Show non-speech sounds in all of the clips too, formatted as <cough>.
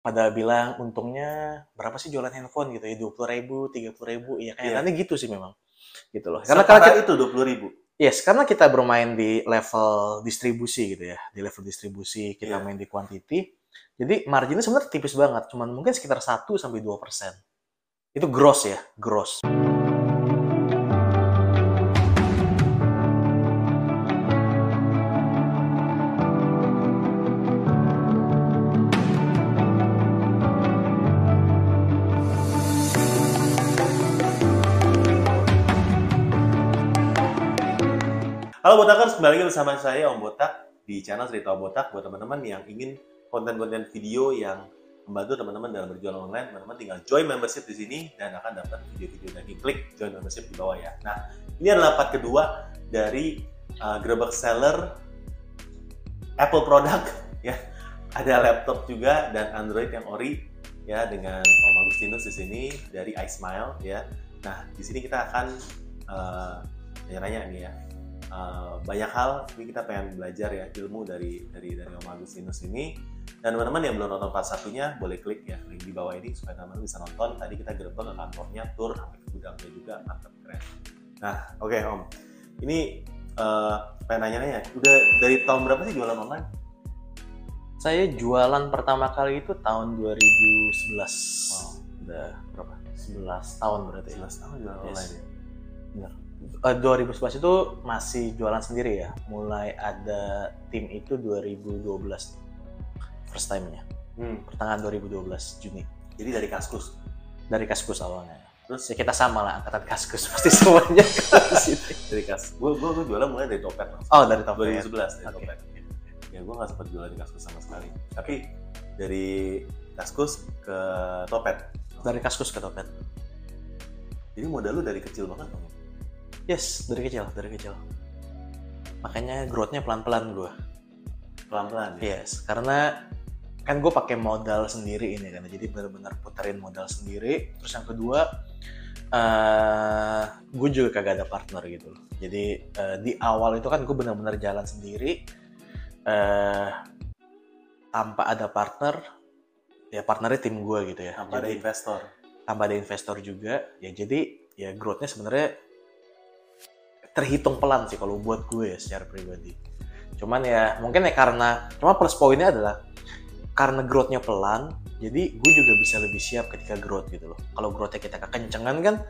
pada bilang untungnya berapa sih jualan handphone gitu ya dua puluh ribu tiga puluh ribu ya kayak Iya. gitu sih memang gitu loh Karena karena karena kita, itu dua puluh ribu. yes karena kita bermain di level distribusi gitu ya di level distribusi kita Iya. main di quantity jadi marginnya sebenarnya tipis banget cuman mungkin sekitar 1 sampai dua persen itu gross ya gross Halo Botakers, kembali lagi bersama saya Om Botak di channel Cerita Om Botak buat teman-teman yang ingin konten-konten video yang membantu teman-teman dalam berjualan online, teman-teman tinggal join membership di sini dan akan dapat video-video lagi. Klik join membership di bawah ya. Nah, ini adalah part kedua dari uh, Gerbek Seller Apple product <laughs> ya. Ada laptop juga dan Android yang ori ya dengan Om Agustinus di sini dari iSmile ya. Nah, di sini kita akan uh, nanya nih ya Uh, banyak hal ini kita pengen belajar ya ilmu dari dari dari Om Agustinus ini. Dan teman-teman yang belum nonton part satunya boleh klik ya link di bawah ini supaya teman-teman bisa nonton. Tadi kita gerbek ke kantornya tour sampai ke gudangnya juga mantap keren. Nah oke Om. Ini uh, pengen nanya-nanya udah dari tahun berapa sih jualan online? Saya jualan pertama kali itu tahun 2011 wow udah berapa? 11 tahun berarti 11 tahun jualan Yes. online ya? Benar. Eh, 2011 itu masih jualan sendiri ya. Mulai ada tim itu 2012 first time-nya. hmm. Pertengahan 2012 Juni. jadi dari kaskus Dari Kaskus awalnya. terus Ya kita sama lah angkatan Kaskus <laughs> pasti semuanya ke sini. dari kas gue gue gue jualan mulai dari topet langsung. Oh, dari top 2011 dari Oke. Topet. Ya gue nggak sempat jualan di Kaskus sama sekali. Tapi dari Kaskus ke Topet. Dari Kaskus ke Topet. Jadi modal lu dari kecil banget. Yes, dari kecil, dari kecil. Makanya growth-nya pelan-pelan gue. Pelan-pelan ya. Yes, karena kan gue pakai modal sendiri ini kan, jadi benar-benar puterin modal sendiri. Terus yang kedua, eh gue juga kagak ada partner gitu loh. Jadi eh, di awal itu kan gue benar-benar jalan sendiri, eh tanpa ada partner, ya partnernya tim gue gitu ya. Tanpa ada Jadi, investor. tanpa ada investor juga, ya jadi ya growth-nya sebenarnya terhitung pelan sih kalau buat gue ya secara pribadi. Cuman ya mungkin ya karena cuma plus poinnya adalah karena growth-nya pelan, jadi gue juga bisa lebih siap ketika growth gitu loh. Kalau growth-nya kita kekencengan kan,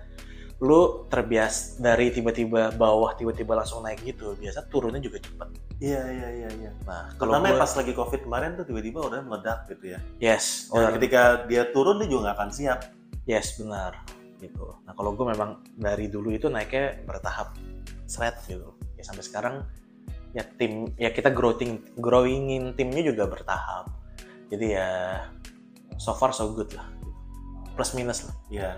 lu terbias dari tiba-tiba bawah tiba-tiba langsung naik gitu, biasa turunnya juga cepet. Iya iya iya iya. Nah kalau Terutama gue, pas lagi Covid kemarin tuh tiba-tiba udah meledak gitu ya. yes, Dan oh, ketika dia turun dia juga nggak akan siap. yes benar gitu. Nah kalau gue memang dari dulu itu naiknya bertahap, seret gitu. Ya sampai sekarang ya tim ya kita growing growingin timnya juga bertahap. Jadi ya so far so good lah. Plus minus lah. Iya.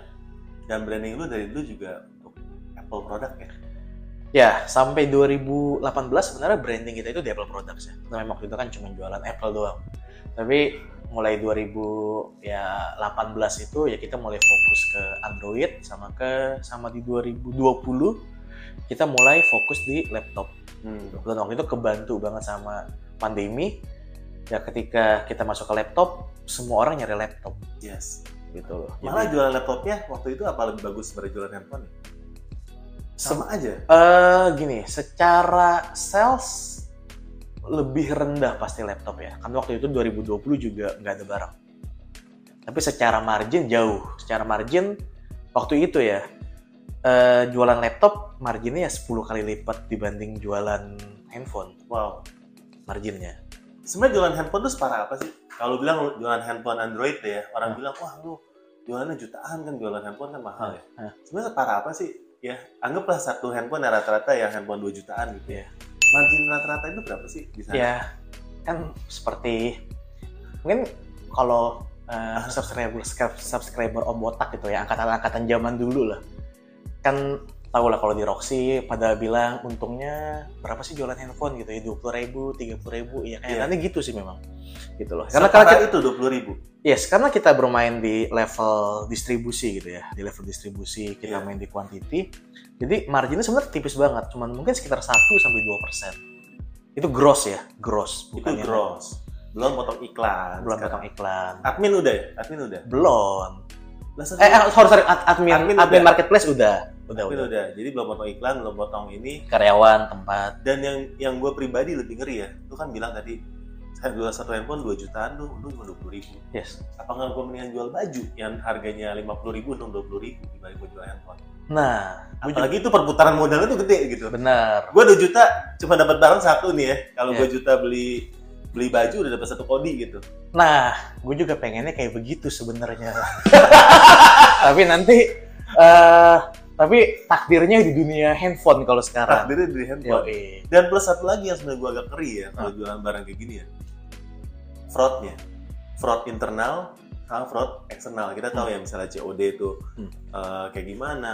Dan branding lu dari dulu juga untuk Apple product ya. Ya sampai 2018 sebenarnya branding kita itu di Apple Products ya. Nah, memang waktu itu kan cuma jualan Apple doang. Tapi mulai 2018 itu ya kita mulai fokus ke Android sama ke sama di 2020 kita mulai fokus di laptop. Hmm. Dan waktu itu kebantu banget sama pandemi. Ya ketika kita masuk ke laptop, semua orang nyari laptop Yes. gitu loh. Malah Jadi, jualan laptopnya waktu itu apa lebih bagus daripada jualan handphone? Sama aja. eh gini, secara sales lebih rendah pasti laptop ya. Kan waktu itu 2020 juga nggak ada barang. Tapi secara margin jauh. Secara margin waktu itu ya eh, jualan laptop marginnya ya 10 kali lipat dibanding jualan handphone Wow. marginnya. Sebenarnya jualan handphone tuh separah apa sih? Kalau bilang jualan handphone Android deh ya, orang Hmm. bilang wah lu jualannya jutaan kan jualan handphone kan mahal ya. Hmm. Sebenarnya separah apa sih? Ya, anggaplah satu handphone yang rata-rata yang handphone 2 jutaan gitu ya. Iya. Margin rata-rata itu berapa sih di sana? Ya kan seperti mungkin kalau eh, subscriber subscriber Om Botak gitu ya angkatan-angkatan zaman dulu lah kan tahu lah kalau di Roxy pada bilang untungnya berapa sih jualan handphone gitu ya dua puluh ribu tiga puluh ribu ya kayaknya gitu sih memang gitu loh karena kita, itu 20 ribu. yes karena kita bermain di level distribusi gitu ya di level distribusi kita Iya. main di quantity jadi marginnya sebenarnya tipis banget cuman mungkin sekitar 1 sampai dua persen itu gross ya gross Itu bukan yang- gross. belum potong iklan. belum sekarang. potong iklan. Admin udah ya? Admin udah. Belum. Lah, Eh, eh, sorry sorry Ad- admin Admin admin, udah. marketplace udah. Udah Admin udah. udah. Jadi belum potong iklan, belum potong ini. Karyawan tempat. Dan yang yang gue pribadi lebih ngeri ya. Lu kan bilang tadi saya jual satu handphone 2 jutaan tuh, untung cuma 20 ribu. Yes. Apa nggak gue mendingan jual baju yang harganya 50 ribu, untung 20 ribu dibanding gue jual handphone. Nah, Apalagi itu perputaran modalnya tuh gede gitu. benar. Gue 2 juta cuma dapat barang satu nih ya. Kalau. 2 juta beli beli baju udah dapat satu kodi gitu. Nah, gue juga pengennya kayak begitu sebenarnya. <laughs> tapi nanti eh tapi takdirnya di dunia handphone kalau sekarang. Takdirnya dari handphone. Yo, Dan plus satu lagi yang sebenarnya gue agak ngeri ya kalau Ah. jualan barang kayak gini ya. Fraudnya. Fraud internal sama fraud eksternal. Kita tahu Hmm. ya misalnya COD itu Hmm. eh, kayak gimana,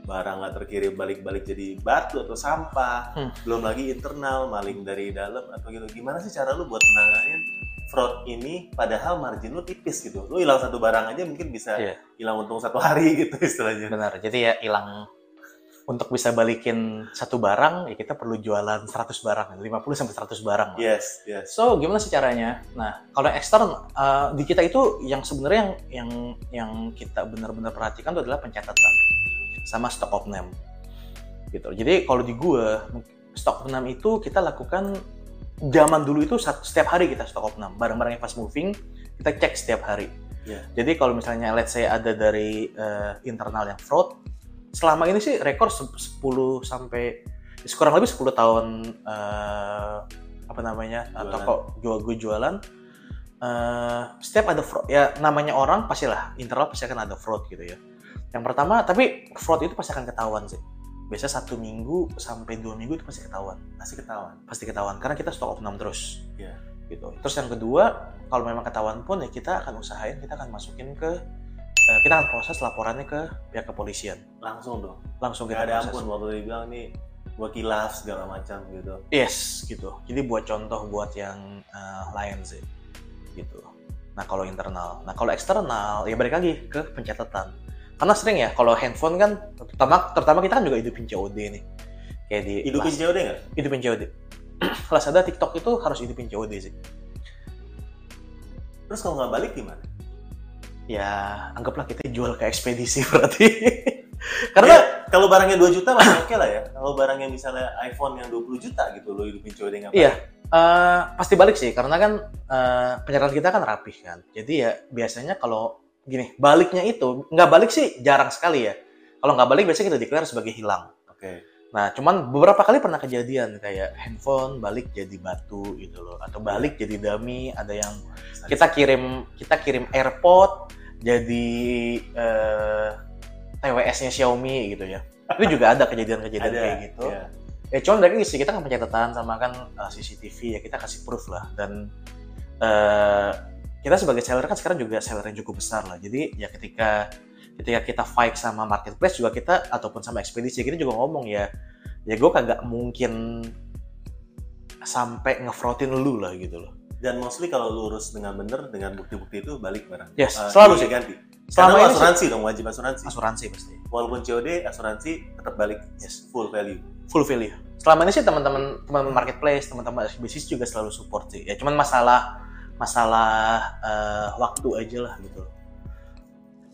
barang nggak terkirim balik-balik jadi batu atau sampah. Hmm. Belum lagi internal, maling dari dalam atau gitu. Gimana sih cara lu buat menanganin fraud ini padahal margin lu tipis gitu. Lu hilang satu barang aja mungkin bisa Iya. hilang untung satu hari <laughs> gitu istilahnya. Benar. Jadi ya hilang untuk bisa balikin satu barang ya kita perlu jualan 100 barang, 50 sampai 100 barang. lah. Yes, yes. So gimana sih caranya? Nah kalau eksternal eh, di kita itu yang sebenarnya yang yang yang kita benar-benar perhatikan itu adalah pencatatan sama stock of name gitu. Jadi kalau di gua stock of name itu kita lakukan zaman dulu itu setiap hari kita stock of name barang-barang yang fast moving kita cek setiap hari. Iya. Jadi kalau misalnya let's say ada dari eh, internal yang fraud, selama ini sih rekor se- 10 sampai kurang lebih 10 tahun eh, apa namanya Jualan. toko jual gue jualan eh, setiap ada fraud ya namanya orang pastilah internal pasti akan ada fraud gitu ya yang pertama tapi fraud itu pasti akan ketahuan sih biasanya satu minggu sampai dua minggu itu pasti ketahuan Masih ketahuan. pasti ketahuan karena kita stok 6 terus Iya. gitu terus yang kedua kalau memang ketahuan pun ya kita akan usahain kita akan masukin ke eh, kita akan proses laporannya ke pihak kepolisian Langsung dong. langsung Gak kita ada proses ampun waktu dia bilang nih gua kilaf segala macam gitu. yes gitu jadi buat contoh buat yang eh, lain sih gitu nah kalau internal nah kalau eksternal ya balik lagi ke pencatatan karena sering ya kalau handphone kan terutama terutama kita kan juga hidupin COD nih kayak di Hidupin COD nggak? hidupin COD <clears throat> Lazada TikTok itu harus hidupin COD sih Terus kalau nggak balik gimana? ya anggaplah kita jual ke ekspedisi <laughs> berarti karena Ya, kalau barangnya 2 juta masih oke lah ya. Kalau barangnya misalnya iPhone yang 20 juta gitu lo hidupin COD nggak Iya. eh, pasti balik sih karena kan eh, penyerahan kita kan rapih kan jadi ya biasanya kalau gini baliknya itu nggak balik sih jarang sekali ya. Kalau nggak balik biasanya kita declare sebagai hilang. Oke. nah cuman beberapa kali pernah kejadian kayak handphone balik jadi batu gitu loh atau balik jadi dummy ada yang kita kirim kita kirim AirPod jadi eh, TWS-nya Xiaomi gitu ya. Itu juga ada kejadian-kejadian <laughs> kayak gitu. Iya. ya cuman dari sih kita kan pencatatan sama kan uh, CCTV ya kita kasih proof lah. Dan uh, kita sebagai seller kan sekarang juga seller yang cukup besar lah jadi ya ketika ketika kita fight sama marketplace juga kita ataupun sama ekspedisi kita juga ngomong ya ya gue kagak mungkin sampai ngefrautin lu lah gitu loh Dan mostly kalau lu urus dengan bener dengan bukti-bukti itu balik barang. Yes, Eh, selalu sih. ganti. selama Karena sih, asuransi dong wajib asuransi. asuransi pasti Walaupun COD asuransi tetap balik Yes. full value. full value selama ini sih teman-teman teman marketplace teman-teman bisnis juga selalu support sih ya cuman masalah masalah uh, waktu aja lah gitu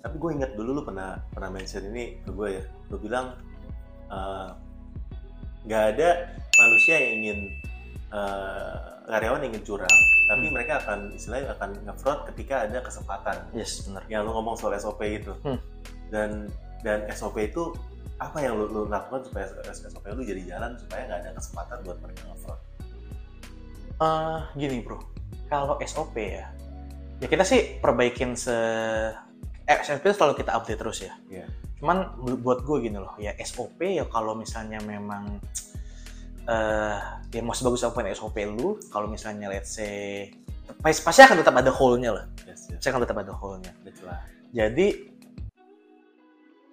Tapi gue ingat dulu lu pernah pernah mention ini ke gue ya. Lu bilang eh, nggak ada manusia yang ingin eh, karyawan yang ingin curang, tapi Hmm. mereka akan istilahnya akan nge-fraud ketika ada kesempatan. yes benar Yang lu ngomong soal SOP itu. Hmm. Dan dan SOP itu apa yang lu, lu lakukan supaya SOP lu jadi jalan supaya nggak ada kesempatan buat mereka nge-fraud? Eh, gini bro kalau SOP ya ya kita sih perbaikin se eh, SOP selalu kita update terus ya Iya. cuman bu- buat gue gini loh ya SOP ya kalau misalnya memang eh ya mau sebagus apa pun SOP lu kalau misalnya let's say pasti akan tetap ada hole-nya lah Yes, yes. pasti akan tetap ada hole-nya Betul. Jadi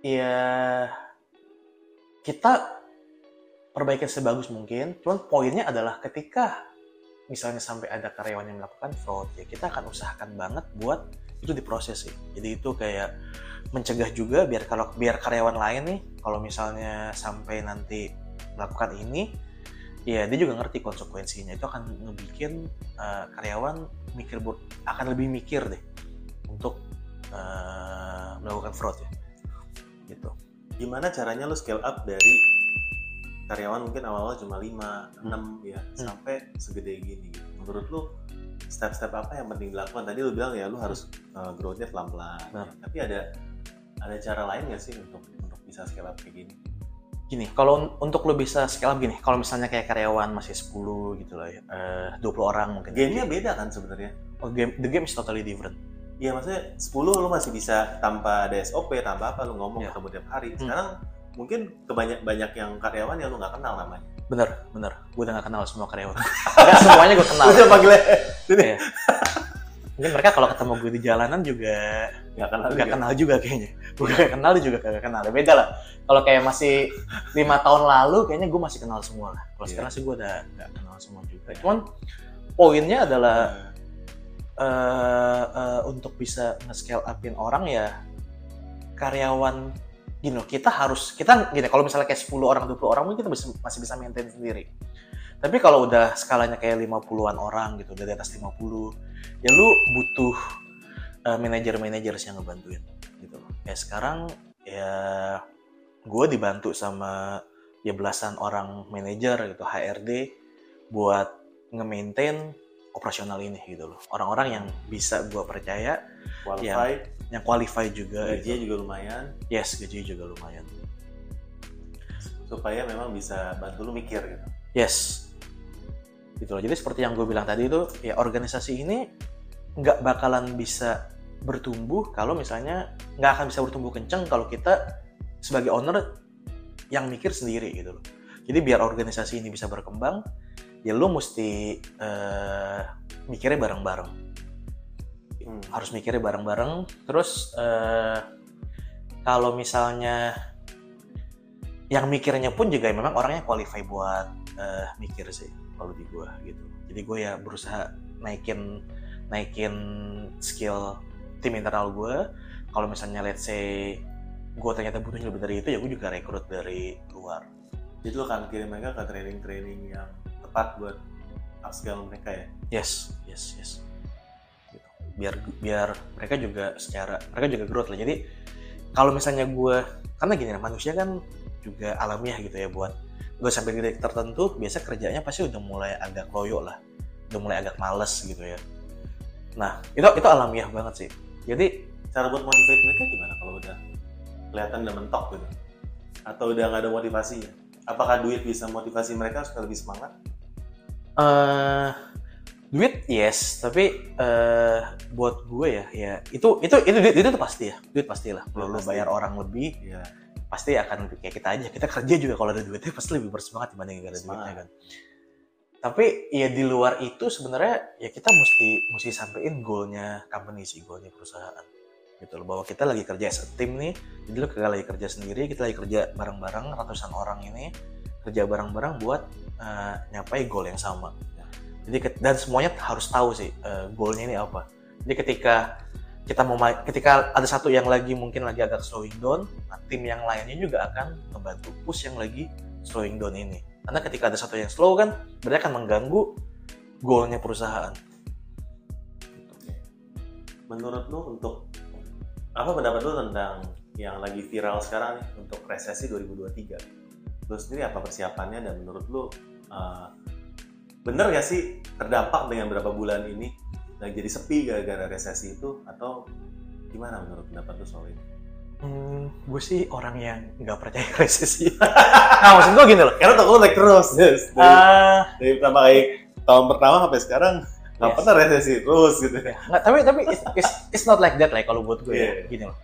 ya kita perbaikin sebagus mungkin. Cuman poinnya adalah ketika misalnya sampai ada karyawan yang melakukan fraud, ya kita akan usahakan banget buat itu diproses sih. Jadi itu kayak mencegah juga biar kalau biar karyawan lain nih kalau misalnya sampai nanti melakukan ini ya dia juga ngerti konsekuensinya. Itu akan ngebikin uh, karyawan mikir akan lebih mikir deh untuk uh, melakukan fraud ya. Gitu. Gimana caranya lu scale up dari karyawan mungkin awal-awal cuma 5, 6 ya, Hmm. sampai segede gini gitu. Menurut lu step-step apa yang penting dilakukan? Tadi lu bilang ya lu harus uh, growth-nya pelan-pelan. Benar. ya. Tapi ada ada cara lain nggak sih untuk untuk bisa scale up kayak gini? gini kalau un- untuk lo bisa scale up gini kalau misalnya kayak karyawan masih 10 gitu ya eh, 20 orang mungkin Game-nya beda kan sebenarnya. oh, game the game is totally different Iya maksudnya 10 lu masih bisa tanpa ada SOP, tanpa apa lu ngomong Ya. ketemu tiap hari. Hmm. Mungkin kebanyak banyak yang karyawan yang lu nggak kenal namanya. bener bener. Gue udah gak kenal semua karyawan. <laughs> Nggak semuanya gue kenal. Coba panggilnya. Iya. mungkin mereka kalau ketemu gue di jalanan juga nggak kenal nggak kenal juga kayaknya. Gue gak kenal dia juga gak kenal. Beda lah. Kalau kayak masih lima tahun lalu kayaknya gue masih kenal semua lah. Kalau Iya. sekarang sih gue udah gak kenal semua juga. Cuman poinnya adalah eh, eh, untuk bisa nge-scale upin orang ya karyawan gini loh, kita harus kita gini kalau misalnya kayak 10 orang 20 orang mungkin kita bisa- masih bisa maintain sendiri. Tapi kalau udah skalanya kayak 50-an orang gitu udah di atas 50 ya lu butuh eh, manajer-manajer yang ngebantuin gitu loh. Ya sekarang ya gue dibantu sama ya belasan orang manajer gitu HRD buat nge-maintain operasional ini gitu loh. Orang-orang yang bisa gue percaya qualified, yang qualify juga gajinya gitu. juga lumayan, yes gajinya juga lumayan. Supaya memang bisa bantu lu mikir gitu. yes. Gitu loh. Jadi seperti yang gue bilang tadi itu ya organisasi ini nggak bakalan bisa bertumbuh kalau misalnya nggak akan bisa bertumbuh kenceng kalau kita sebagai owner yang mikir sendiri gitu loh. Jadi biar organisasi ini bisa berkembang ya lu mesti eh, mikirnya bareng-bareng Hmm. harus mikirnya bareng-bareng terus eh, kalau misalnya yang mikirnya pun juga memang orangnya qualify buat eh, mikir sih kalau di gua gitu jadi gue ya berusaha naikin naikin skill tim internal gue kalau misalnya let's say gue ternyata butuhnya lebih dari itu ya gue juga rekrut dari luar Jadi lu akan kirim mereka ke training-training yang tepat buat upscale mereka ya. yes yes yes. Biar biar mereka juga secara mereka juga growth lah jadi kalau misalnya gue karena gini manusia kan juga alamiah gitu ya buat gue sampai titik tertentu biasa kerjanya pasti udah mulai agak loyo lah udah mulai agak males gitu ya nah itu itu alamiah banget sih jadi Cara buat motivate mereka gimana kalau udah kelihatan udah mentok gitu? Atau udah nggak ada motivasinya? Apakah duit bisa motivasi mereka supaya lebih semangat? eh duit? Yes tapi eh buat gue ya ya itu itu itu duit itu, tuh pasti ya duit pastilah kalau lu Pasti. bayar orang lebih Iya. pasti akan lebih kayak kita aja. Kita kerja juga kalau ada duitnya pasti lebih bersemangat dibanding gak ada duitnya kan. Tapi ya di luar itu sebenarnya ya kita mesti mesti sampein goalnya company sih goalnya perusahaan. Gitu loh bahwa kita lagi kerja as a team nih jadi lu kagak lagi kerja sendiri kita lagi kerja bareng-bareng ratusan orang ini kerja bareng-bareng buat eh, nyapai goal yang sama jadi dan semuanya harus tahu sih eh, goalnya ini apa. Jadi ketika kita mau ma- ketika ada satu yang lagi mungkin lagi agak slowing down nah, tim yang lainnya juga akan membantu push yang lagi slowing down ini. Karena ketika ada satu yang slow kan berarti akan mengganggu goalnya perusahaan. Menurut lu untuk apa pendapat lu tentang yang lagi viral sekarang untuk resesi 2023? Lu sendiri apa persiapannya dan menurut lu uh, bener gak sih terdampak dengan berapa bulan ini lagi jadi sepi gara-gara resesi itu atau gimana menurut pendapat lu soal ini? Hmm, gue sih orang yang nggak percaya <laughs> resesi. nah, maksud gue gini loh. Karena toko lu naik terus, yes. dari, Ah, dari pertama kali tahun pertama sampai sekarang nggak Yes. pernah resesi terus gitu. ya, nggak, tapi tapi it's, it's, it's not like that lah kalau buat gue ya. Iya. Gini loh.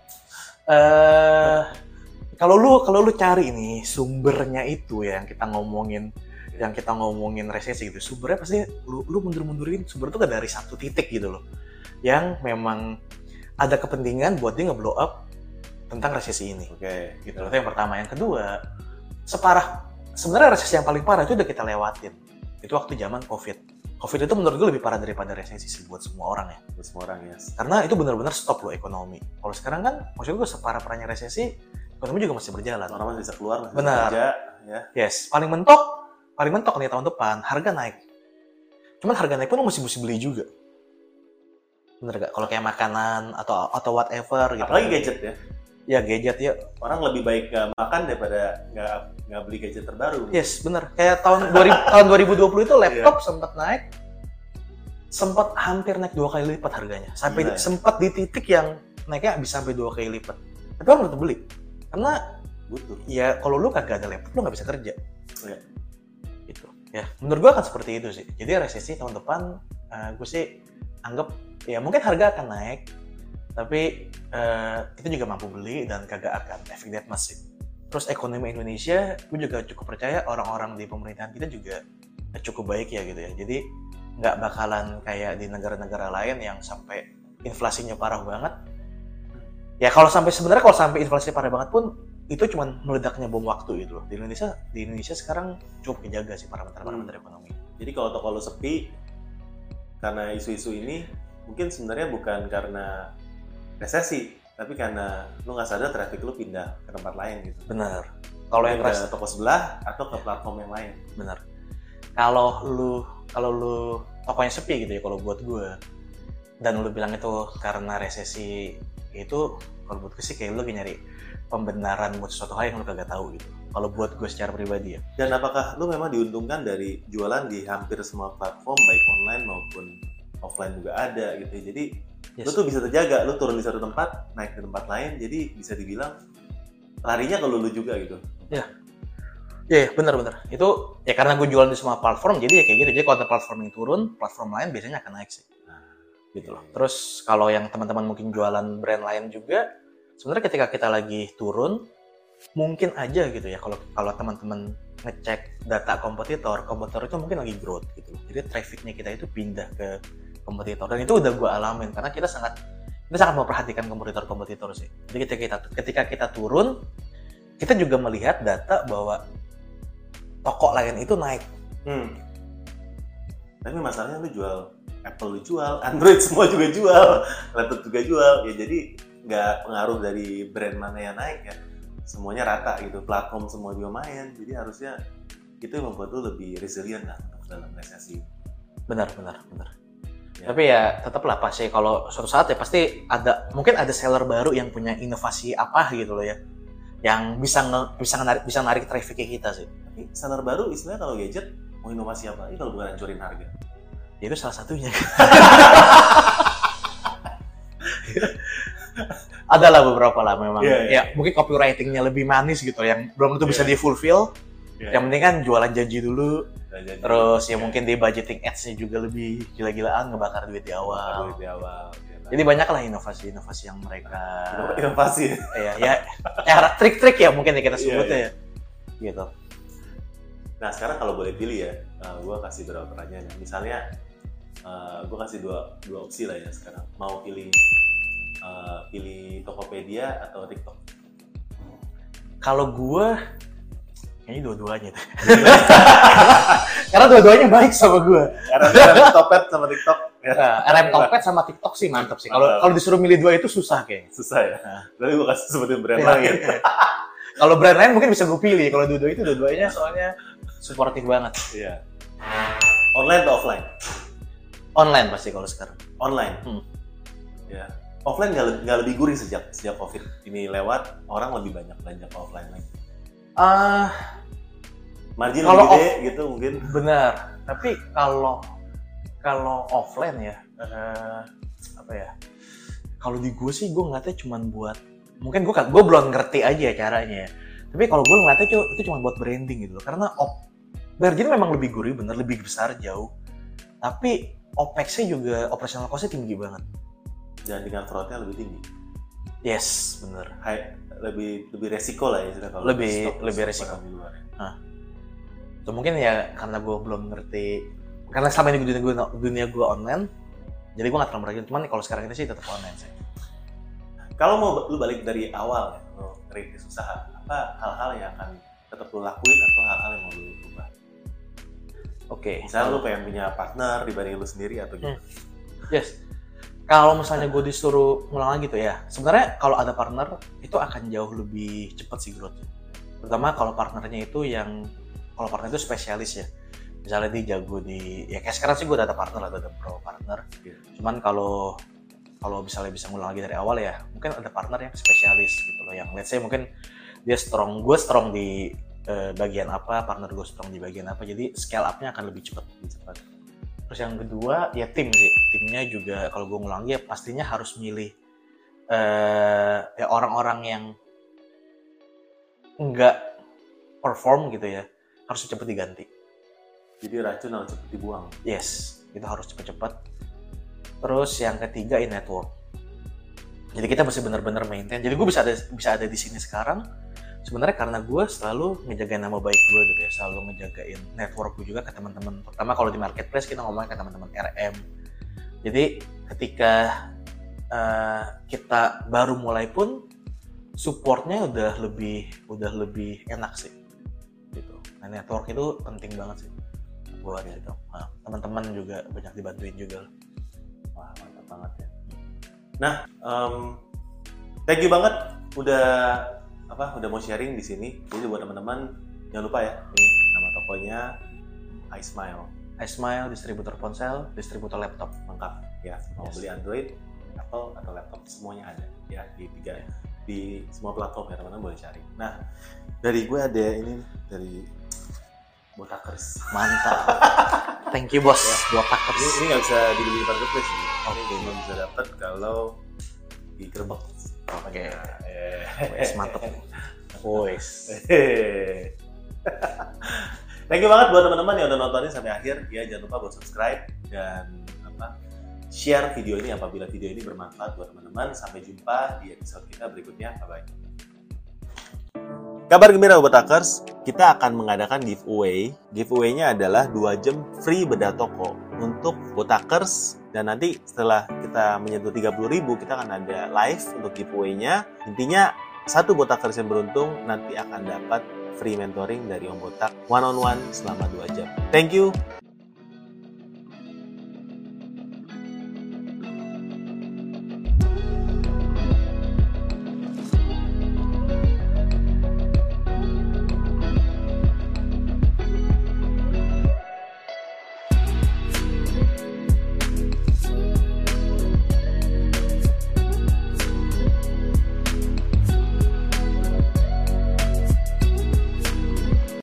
Eh, kalau lu kalau lu cari ini sumbernya itu ya yang kita ngomongin yang kita ngomongin resesi gitu sumbernya pasti lu lu mundur-mundurin sumber itu kan dari satu titik gitu loh yang memang ada kepentingan buat dia nge-blow up tentang resesi ini Oke, gitu loh. Itu yang pertama. Yang kedua, separah sebenarnya resesi yang paling parah itu udah kita lewatin. Itu waktu zaman Covid. Covid itu menurut gue lebih parah daripada resesi sih buat semua orang ya. Buat semua orang yes. Karena itu benar-benar stop loh ekonomi. Kalau sekarang kan, maksud gue separah-parahnya resesi, ekonomi juga masih berjalan. Orang masih bisa keluar, masih bisa Benar. kerja, ya. Yes, paling mentok paling mentok nih tahun depan harga naik. Cuman harga naik pun lo mesti mesti beli juga. Bener gak? Kalau kayak makanan atau atau whatever gitu. Apalagi gadget ya. Ya gadget ya. Orang lebih baik nggak makan daripada nggak nggak beli gadget terbaru. Yes, bener. Kayak tahun 2000, tahun 2020 itu laptop sempat naik sempat hampir naik dua kali lipat harganya. Sampai Gila ya? sempat di titik yang naiknya bisa sampai dua kali lipat. Tapi orang tetap beli. Karena Butuh. ya kalau lu kagak ada laptop lu nggak bisa kerja. Iya. Ya, menurut gua akan seperti itu sih. Jadi resesi tahun depan eh, gue sih anggap ya mungkin harga akan naik tapi eh, kita juga mampu beli dan kagak akan efek much sih. Terus ekonomi Indonesia, gue juga cukup percaya orang-orang di pemerintahan kita juga cukup baik ya gitu ya. Jadi nggak bakalan kayak di negara-negara lain yang sampai inflasinya parah banget. Ya kalau sampai sebenarnya kalau sampai inflasi parah banget pun itu cuma meledaknya bom waktu gitu loh. Di Indonesia di Indonesia sekarang cukup kejaga sih parameter-parameter ekonomi. Jadi kalau toko lo sepi karena isu-isu ini mungkin sebenarnya bukan karena resesi, tapi karena lu nggak sadar traffic lu pindah ke tempat lain gitu. Benar. Kalau yang ke toko sebelah atau ke platform yang lain. benar. Kalau lu kalau lu tokonya sepi gitu ya kalau buat gue dan lu bilang itu karena resesi itu kalau buat gue sih kayak lu lagi nyari pembenaran buat sesuatu hal yang lu kagak tahu gitu. Kalau buat gue secara pribadi ya. Dan apakah lu memang diuntungkan dari jualan di hampir semua platform baik online maupun offline juga ada gitu. ya. Jadi lu Yes. tuh bisa terjaga, lu turun di satu tempat, naik ke tempat lain, jadi bisa dibilang larinya ke lu juga gitu. Iya, yeah, benar-benar. Itu ya karena gue jualan di semua platform, jadi ya kayak gitu. Jadi kalau ada platform yang turun, platform lain biasanya akan naik sih. Gitu loh. Terus kalau yang teman-teman mungkin jualan brand lain juga, sebenarnya ketika kita lagi turun, mungkin aja gitu ya. Kalau kalau teman-teman ngecek data kompetitor, kompetitor itu mungkin lagi growth gitu. Jadi trafficnya kita itu pindah ke kompetitor. Dan itu udah gue alamin karena kita sangat kita sangat memperhatikan kompetitor-kompetitor sih. Jadi ketika kita ketika kita turun, kita juga melihat data bahwa toko lain itu naik. Hmm. Tapi masalahnya lu jual Apple jual, Android semua juga jual, laptop juga jual. Ya jadi nggak pengaruh dari brand mana yang naik ya. Semuanya rata gitu, platform semua juga main. Jadi harusnya itu yang membuat lu lebih resilient lah dalam resesi. Benar, benar, benar. Ya. Tapi ya tetaplah pasti kalau suatu saat ya pasti ada mungkin ada seller baru yang punya inovasi apa gitu loh ya. Yang bisa nge, bisa narik bisa narik trafficnya kita sih. Tapi seller baru istilahnya kalau gadget mau inovasi apa? Ini kalau bukan hancurin harga. Ya itu salah satunya. <laughs> ada lah beberapa lah memang. Iya, iya. Ya mungkin copywritingnya lebih manis gitu yang belum tentu bisa Iya. di fulfill. Ya, Yang penting kan jualan janji dulu, jadi- terus ya mungkin di budgeting ads-nya juga lebih gila-gilaan ngebakar duit di awal. duit di awal. Ya, nah. Jadi banyak lah inovasi-inovasi yang mereka inovasi. ya ya ya trik-trik ya mungkin ya kita Iya, sebutnya ya. Gitu. Nah sekarang kalau boleh pilih ya, gue kasih beberapa pertanyaan. Misalnya, gue kasih dua dua opsi lah ya sekarang. Mau pilih eh, pilih Tokopedia atau TikTok? Kalau gua kayaknya dua-duanya deh. <laughs> Karena dua-duanya baik sama gua. Karena karena Topet sama TikTok ya, RM Tokped sama TikTok sih mantap sih. Kalau disuruh milih dua itu susah kayaknya. susah ya. Nah. Tapi gue kasih sebutin brand Iya. lain. Kalau brand lain mungkin bisa gue pilih. Kalau dua-dua itu dua-duanya soalnya suportif banget. Iya. Online atau offline? Online pasti kalau sekarang. Online. Hmm. Ya. Offline nggak nggak lebih gurih sejak sejak COVID ini lewat, orang lebih banyak belanja ke offline lagi. Ah, Margin Kalau lebih gede gitu mungkin. benar. Tapi kalau kalau offline ya, eh, apa ya? Kalau di gue sih gue ngeliatnya cuma buat mungkin gue gue belum ngerti aja caranya. ya. Tapi kalau gue ngeliatnya itu cuma buat branding gitu loh. Karena op, margin memang lebih gurih, bener lebih besar jauh. Tapi OPEX-nya juga operational cost-nya tinggi banget. Dan dengan fraudnya lebih tinggi. Yes, bener. High, lebih lebih resiko lah ya kalau Lebih- stok- lebih stok resiko. di luar. So, mungkin ya karena gue belum ngerti karena selama ini dunia gue dunia gue online jadi gue gak terlalu merhatiin cuman kalau sekarang ini sih tetap online sih Kalau mau lu balik dari awal ya, lu ngerintis usaha, apa hal-hal yang akan tetap lu lakuin atau hal-hal yang mau lu ubah? oke Misalnya lu pengen punya partner dibanding lu sendiri atau gitu. yes kalau misalnya gue disuruh ngulang lagi tuh ya sebenarnya kalau ada partner itu akan jauh lebih cepat sih growth terutama kalau partnernya itu yang kalau partner itu spesialis ya. Misalnya dia jago di ya kayak sekarang sih gue ada partner atau ada pro partner. Iya. cuman kalau kalau misalnya bisa ngulang lagi dari awal ya mungkin ada partner yang spesialis gitu loh. Yang let's say mungkin dia strong gue strong di eh, bagian apa partner gue strong di bagian apa jadi scale up-nya akan lebih cepat lebih cepat terus yang kedua ya tim sih. Timnya juga kalau gue ngulang ya pastinya harus milih eh ya orang-orang yang nggak perform gitu ya. Harus cepet diganti. Jadi racun harus cepat dibuang. yes itu harus cepet-cepet. Terus yang ketiga in network jadi kita mesti bener-bener maintain. Jadi gue bisa ada bisa ada di sini sekarang sebenarnya karena gue selalu ngejagain nama baik gue gitu ya selalu ngejagain network gue juga ke teman-teman. Pertama kalau di marketplace kita ngomongin ke teman-teman RM jadi ketika eh, kita baru mulai pun supportnya udah lebih udah lebih enak sih gitu. Nah network itu penting banget sih buat itu. Nah, teman-teman juga banyak dibantuin juga Wah, mantap banget ya. Nah, em, thank you banget udah apa udah mau sharing di sini. Jadi buat teman-teman jangan lupa ya, ini nama tokonya I Smile. I Smile distributor ponsel distributor laptop lengkap ya mau Yes. beli Android, Apple atau laptop semuanya ada ya di tiga di semua platform ya teman-teman boleh cari. Nah dari gue ada ini dari Botakers. mantap <laughs> thank you bos buat Ini takers ini nggak bisa dibeli di marketplace ini. Cuma bisa dapat kalau di gerbek. Oke. <laughs> Wes, mantep Wes. <laughs> Thank you banget buat teman-teman yang udah nontonin sampai akhir. Ya jangan lupa buat subscribe dan apa share video ini apabila video ini bermanfaat buat teman-teman. Sampai jumpa di episode kita berikutnya. Bye bye. Kabar gembira buat Takers, kita akan mengadakan giveaway. Giveaway-nya adalah 2 jam free bedah toko untuk Botakers dan nanti setelah kita menyentuh 30.000 kita akan ada live untuk giveaway-nya. Intinya satu Botakers yang beruntung nanti akan dapat free mentoring dari Om Botak one on one selama 2 jam. Thank you.